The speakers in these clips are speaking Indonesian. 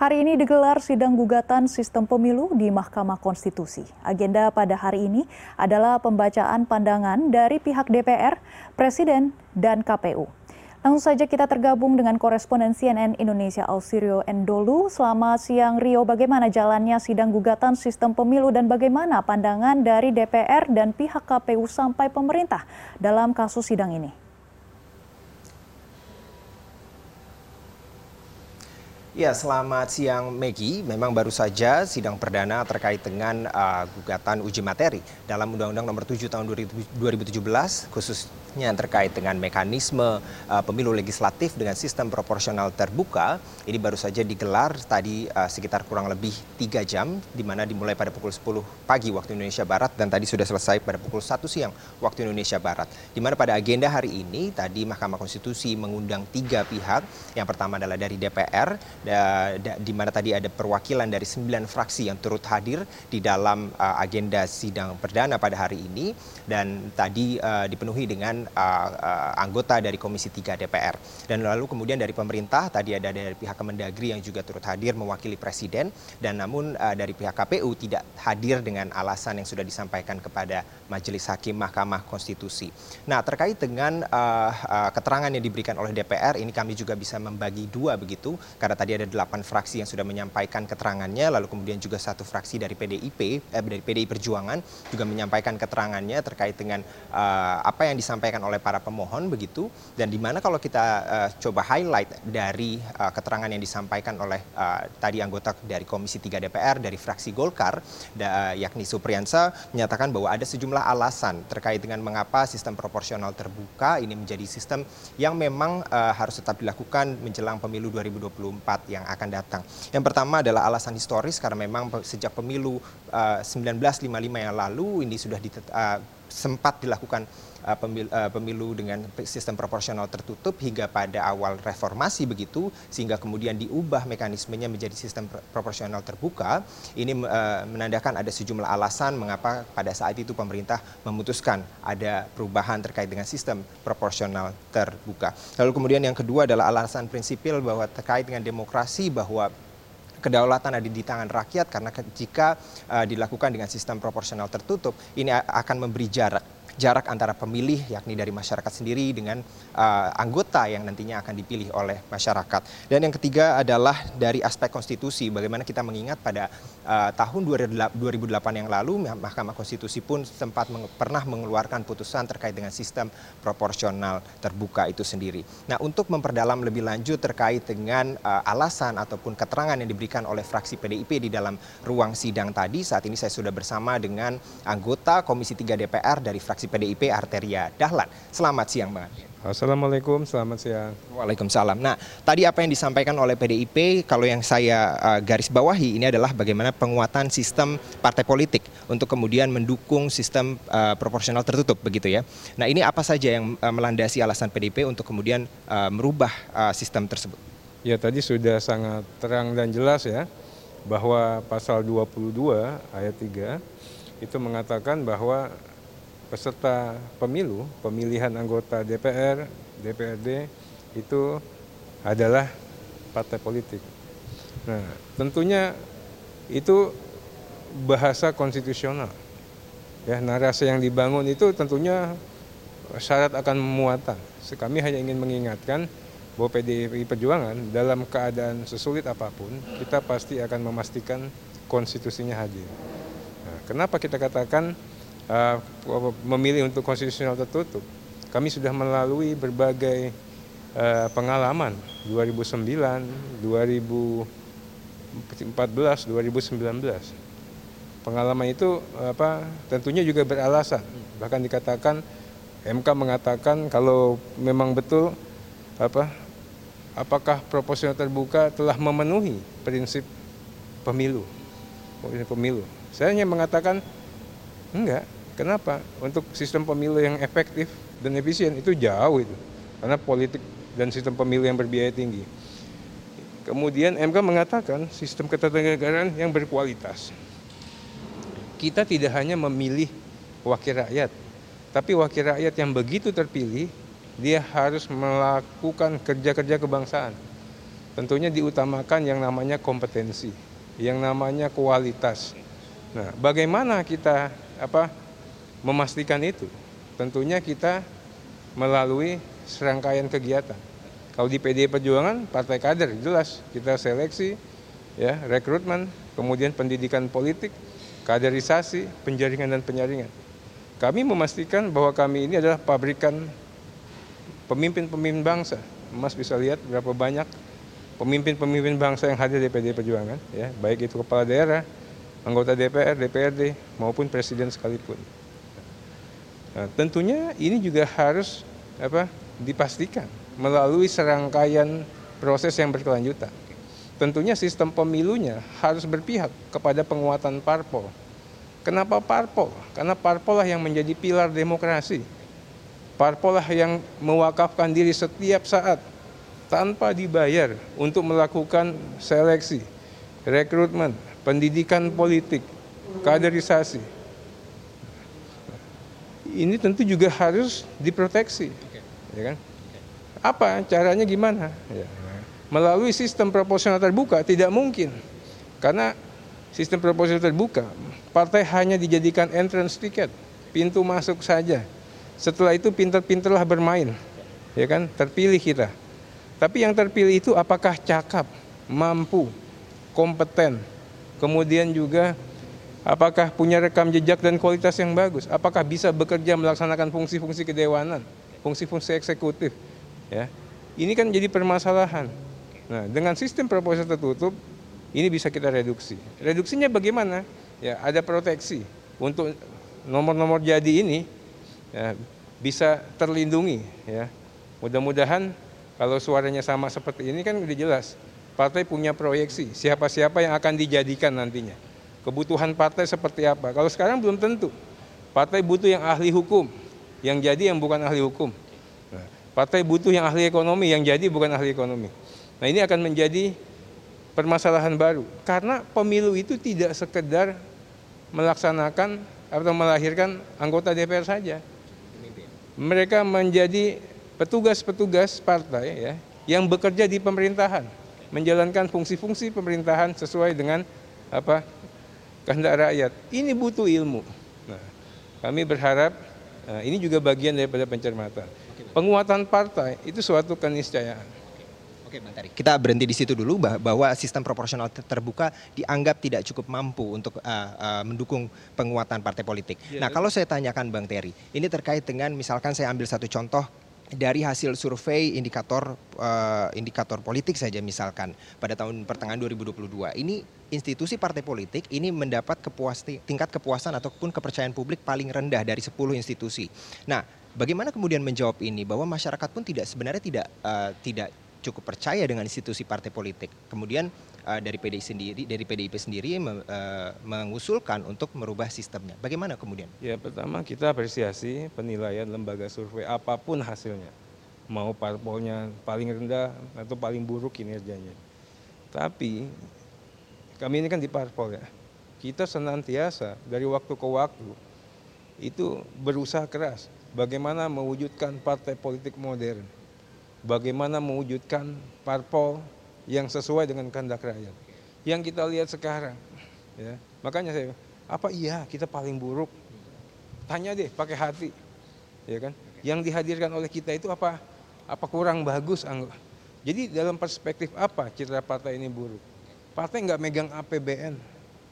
Hari ini digelar sidang gugatan sistem pemilu di Mahkamah Konstitusi. Agenda pada hari ini adalah pembacaan pandangan dari pihak DPR, Presiden, dan KPU. Langsung saja kita tergabung dengan koresponden CNN Indonesia Ausirio Endolu. Selamat siang Rio, bagaimana jalannya sidang gugatan sistem pemilu dan bagaimana pandangan dari DPR dan pihak KPU sampai pemerintah dalam kasus sidang ini? Ya, selamat siang Megi. Memang baru saja sidang perdana terkait dengan uh, gugatan uji materi dalam Undang-Undang Nomor 7 Tahun 2017 khususnya terkait dengan mekanisme uh, pemilu legislatif dengan sistem proporsional terbuka. Ini baru saja digelar tadi uh, sekitar kurang lebih tiga jam, di mana dimulai pada pukul 10 pagi waktu Indonesia Barat dan tadi sudah selesai pada pukul 1 siang waktu Indonesia Barat. Di mana pada agenda hari ini tadi Mahkamah Konstitusi mengundang tiga pihak. Yang pertama adalah dari DPR di mana tadi ada perwakilan dari sembilan fraksi yang turut hadir di dalam uh, agenda sidang perdana pada hari ini dan tadi uh, dipenuhi dengan uh, anggota dari Komisi 3 DPR. Dan lalu kemudian dari pemerintah tadi ada dari pihak Kemendagri yang juga turut hadir mewakili presiden dan namun dari pihak KPU tidak hadir dengan alasan yang sudah disampaikan kepada Majelis Hakim Mahkamah Konstitusi. Nah, terkait dengan keterangan yang diberikan oleh DPR ini kami juga bisa membagi dua begitu karena tadi tadi ada delapan fraksi yang sudah menyampaikan keterangannya, lalu kemudian juga satu fraksi dari PDIP, eh, dari PDI Perjuangan juga menyampaikan keterangannya terkait dengan uh, apa yang disampaikan oleh para pemohon begitu. Dan di mana kalau kita uh, coba highlight dari uh, keterangan yang disampaikan oleh uh, tadi anggota dari Komisi 3 DPR dari fraksi Golkar, da, yakni Supriyansa menyatakan bahwa ada sejumlah alasan terkait dengan mengapa sistem proporsional terbuka ini menjadi sistem yang memang uh, harus tetap dilakukan menjelang pemilu 2024 yang akan datang. Yang pertama adalah alasan historis karena memang sejak pemilu uh, 1955 yang lalu ini sudah ditet, uh, sempat dilakukan uh, pemilu, uh, pemilu dengan sistem proporsional tertutup hingga pada awal reformasi begitu sehingga kemudian diubah mekanismenya menjadi sistem proporsional terbuka ini uh, menandakan ada sejumlah alasan mengapa pada saat itu pemerintah memutuskan ada perubahan terkait dengan sistem proporsional terbuka. Lalu kemudian yang kedua adalah alasan prinsipil bahwa terkait dengan demokrasi bahwa kedaulatan ada di tangan rakyat karena jika uh, dilakukan dengan sistem proporsional tertutup ini akan memberi jarak jarak antara pemilih yakni dari masyarakat sendiri dengan uh, anggota yang nantinya akan dipilih oleh masyarakat. Dan yang ketiga adalah dari aspek konstitusi bagaimana kita mengingat pada uh, tahun 2008 yang lalu Mahkamah Konstitusi pun sempat meng pernah mengeluarkan putusan terkait dengan sistem proporsional terbuka itu sendiri. Nah, untuk memperdalam lebih lanjut terkait dengan uh, alasan ataupun keterangan yang diberikan oleh fraksi PDIP di dalam ruang sidang tadi, saat ini saya sudah bersama dengan anggota Komisi 3 DPR dari fraksi PDIP Arteria Dahlan. Selamat siang Bang Assalamualaikum, selamat siang. Waalaikumsalam. Nah, tadi apa yang disampaikan oleh PDIP, kalau yang saya uh, garis bawahi ini adalah bagaimana penguatan sistem partai politik untuk kemudian mendukung sistem uh, proporsional tertutup begitu ya. Nah, ini apa saja yang uh, melandasi alasan PDIP untuk kemudian uh, merubah uh, sistem tersebut? Ya, tadi sudah sangat terang dan jelas ya bahwa pasal 22 ayat 3 itu mengatakan bahwa peserta pemilu, pemilihan anggota DPR, DPRD itu adalah partai politik. Nah, tentunya itu bahasa konstitusional. Ya, narasi yang dibangun itu tentunya syarat akan muatan. Kami hanya ingin mengingatkan bahwa PDI Perjuangan dalam keadaan sesulit apa pun, kita pasti akan memastikan konstitusinya hadir. Nah, kenapa kita katakan uh, memilih untuk konstitusional tertutup. Kami sudah melalui berbagai uh, pengalaman 2009, 2014, 2019. Pengalaman itu apa tentunya juga beralasan. Bahkan dikatakan MK mengatakan kalau memang betul apa apakah proporsional terbuka telah memenuhi prinsip pemilu. Pemilu. Saya hanya mengatakan enggak, Kenapa? Untuk sistem pemilu yang efektif dan efisien itu jauh itu. Karena politik dan sistem pemilu yang berbiaya tinggi. Kemudian MK mengatakan sistem ketatanegaraan yang berkualitas. Kita tidak hanya memilih wakil rakyat, tapi wakil rakyat yang begitu terpilih, dia harus melakukan kerja-kerja kebangsaan. tentunya diutamakan yang namanya kompetensi, yang namanya kualitas. Nah, bagaimana kita apa memastikan itu? Tentunya kita melalui serangkaian kegiatan. Kalau di PDI Perjuangan, partai kader jelas kita seleksi, ya rekrutmen, kemudian pendidikan politik, kaderisasi, penjaringan dan penyaringan. Kami memastikan bahwa kami ini adalah pabrikan pemimpin-pemimpin bangsa. Mas bisa lihat berapa banyak pemimpin-pemimpin bangsa yang hadir di PDI Perjuangan, ya, baik itu kepala daerah, anggota DPR, DPRD, maupun presiden sekalipun. Nah, tentunya ini juga harus apa dipastikan melalui serangkaian proses yang berkelanjutan. Tentunya sistem pemilunya harus berpihak kepada penguatan parpol. Kenapa parpol? Karena parpol lah yang menjadi pilar demokrasi. Parpol lah yang mewakafkan diri setiap saat tanpa dibayar untuk melakukan seleksi, rekrutmen, pendidikan politik, kaderisasi. Ini tentu juga harus diproteksi, ya kan? Apa caranya gimana? Ya. Melalui sistem proporsional terbuka tidak mungkin. Karena sistem proporsional terbuka, partai hanya dijadikan entrance ticket, pintu masuk saja. Setelah itu pintar-pintarlah bermain. Ya kan? Terpilih kita. Tapi yang terpilih itu apakah cakap, mampu, kompeten, kemudian juga apakah punya rekam jejak dan kualitas yang bagus, apakah bisa bekerja melaksanakan fungsi-fungsi kedewanan, fungsi-fungsi eksekutif, Ya, ini kan jadi permasalahan. Nah, dengan sistem proposal tertutup, ini bisa kita reduksi. Reduksinya bagaimana? Ya, ada proteksi untuk nomor-nomor jadi ini ya, bisa terlindungi. Ya, mudah-mudahan kalau suaranya sama seperti ini kan udah jelas. Partai punya proyeksi siapa-siapa yang akan dijadikan nantinya. Kebutuhan partai seperti apa? Kalau sekarang belum tentu. Partai butuh yang ahli hukum, yang jadi yang bukan ahli hukum. Partai butuh yang ahli ekonomi, yang jadi bukan ahli ekonomi. Nah ini akan menjadi permasalahan baru. Karena pemilu itu tidak sekedar melaksanakan atau melahirkan anggota DPR saja. Mereka menjadi petugas-petugas partai ya, yang bekerja di pemerintahan, menjalankan fungsi-fungsi pemerintahan sesuai dengan apa kehendak rakyat. Ini butuh ilmu. Nah, kami berharap nah, ini juga bagian daripada pencermatan penguatan partai itu suatu keniscayaan. Oke, Bang Tari. Kita berhenti di situ dulu bahwa sistem proporsional terbuka dianggap tidak cukup mampu untuk uh, uh, mendukung penguatan partai politik. Ya, nah, kalau saya tanyakan Bang Terry, ini terkait dengan misalkan saya ambil satu contoh dari hasil survei indikator uh, indikator politik saja misalkan pada tahun pertengahan 2022 ini institusi partai politik ini mendapat kepuas tingkat kepuasan ataupun kepercayaan publik paling rendah dari 10 institusi. Nah, Bagaimana kemudian menjawab ini bahwa masyarakat pun tidak sebenarnya tidak uh, tidak cukup percaya dengan institusi partai politik. Kemudian uh, dari PDI sendiri dari PDIP sendiri uh, mengusulkan untuk merubah sistemnya. Bagaimana kemudian? Ya, pertama kita apresiasi penilaian lembaga survei apa pun hasilnya. Mau parpolnya paling rendah atau paling buruk kinerjanya. Tapi kami ini kan di parpol ya. Kita senantiasa dari waktu ke waktu itu berusaha keras bagaimana mewujudkan partai politik modern, bagaimana mewujudkan parpol yang sesuai dengan kehendak rakyat. Yang kita lihat sekarang, ya, makanya saya, apa iya kita paling buruk? Tanya deh, pakai hati, ya kan? Yang dihadirkan oleh kita itu apa? Apa kurang bagus? Jadi dalam perspektif apa citra partai ini buruk? Partai nggak megang APBN.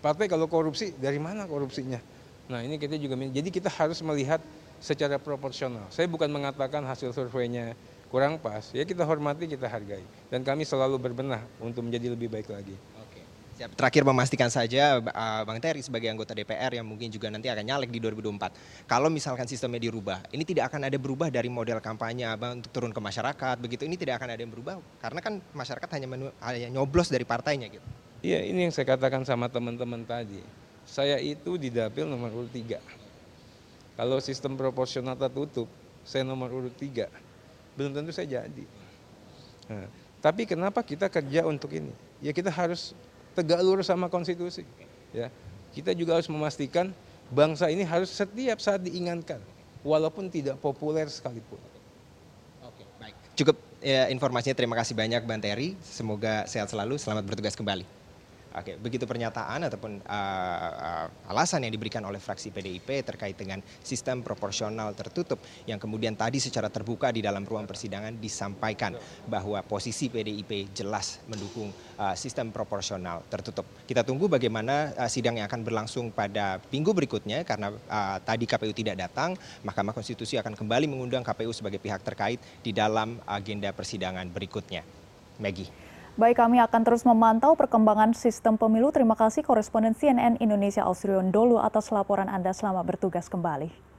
Partai kalau korupsi dari mana korupsinya? Nah ini kita juga jadi kita harus melihat secara proporsional. Saya bukan mengatakan hasil surveinya kurang pas, ya kita hormati, kita hargai. Dan kami selalu berbenah untuk menjadi lebih baik lagi. Oke. Siap. Terakhir memastikan saja uh, Bang Terry sebagai anggota DPR yang mungkin juga nanti akan nyalek di 2024. Kalau misalkan sistemnya dirubah, ini tidak akan ada berubah dari model kampanye Abang untuk turun ke masyarakat begitu. Ini tidak akan ada yang berubah karena kan masyarakat hanya, menu, hanya nyoblos dari partainya gitu. Iya, ini yang saya katakan sama teman-teman tadi. Saya itu di dapil nomor urut 3 kalau sistem proporsional tertutup, saya nomor urut tiga, belum tentu saya jadi. Nah, tapi kenapa kita kerja untuk ini? Ya kita harus tegak lurus sama konstitusi. Ya, kita juga harus memastikan bangsa ini harus setiap saat diingatkan, walaupun tidak populer sekalipun. Oke, baik. Cukup ya, informasinya terima kasih banyak Bang Terry. Semoga sehat selalu. Selamat bertugas kembali. Oke, begitu pernyataan ataupun uh, uh, alasan yang diberikan oleh fraksi PDIP terkait dengan sistem proporsional tertutup yang kemudian tadi secara terbuka di dalam ruang persidangan disampaikan bahwa posisi PDIP jelas mendukung uh, sistem proporsional tertutup. Kita tunggu bagaimana sidang yang akan berlangsung pada minggu berikutnya karena tadi KPU tidak datang, Mahkamah Konstitusi akan kembali mengundang KPU sebagai pihak terkait di dalam agenda persidangan berikutnya. Maggie. Baik, kami akan terus memantau perkembangan sistem pemilu. Terima kasih koresponden CNN Indonesia Ausrion Dolu atas laporan Anda. Selamat bertugas kembali.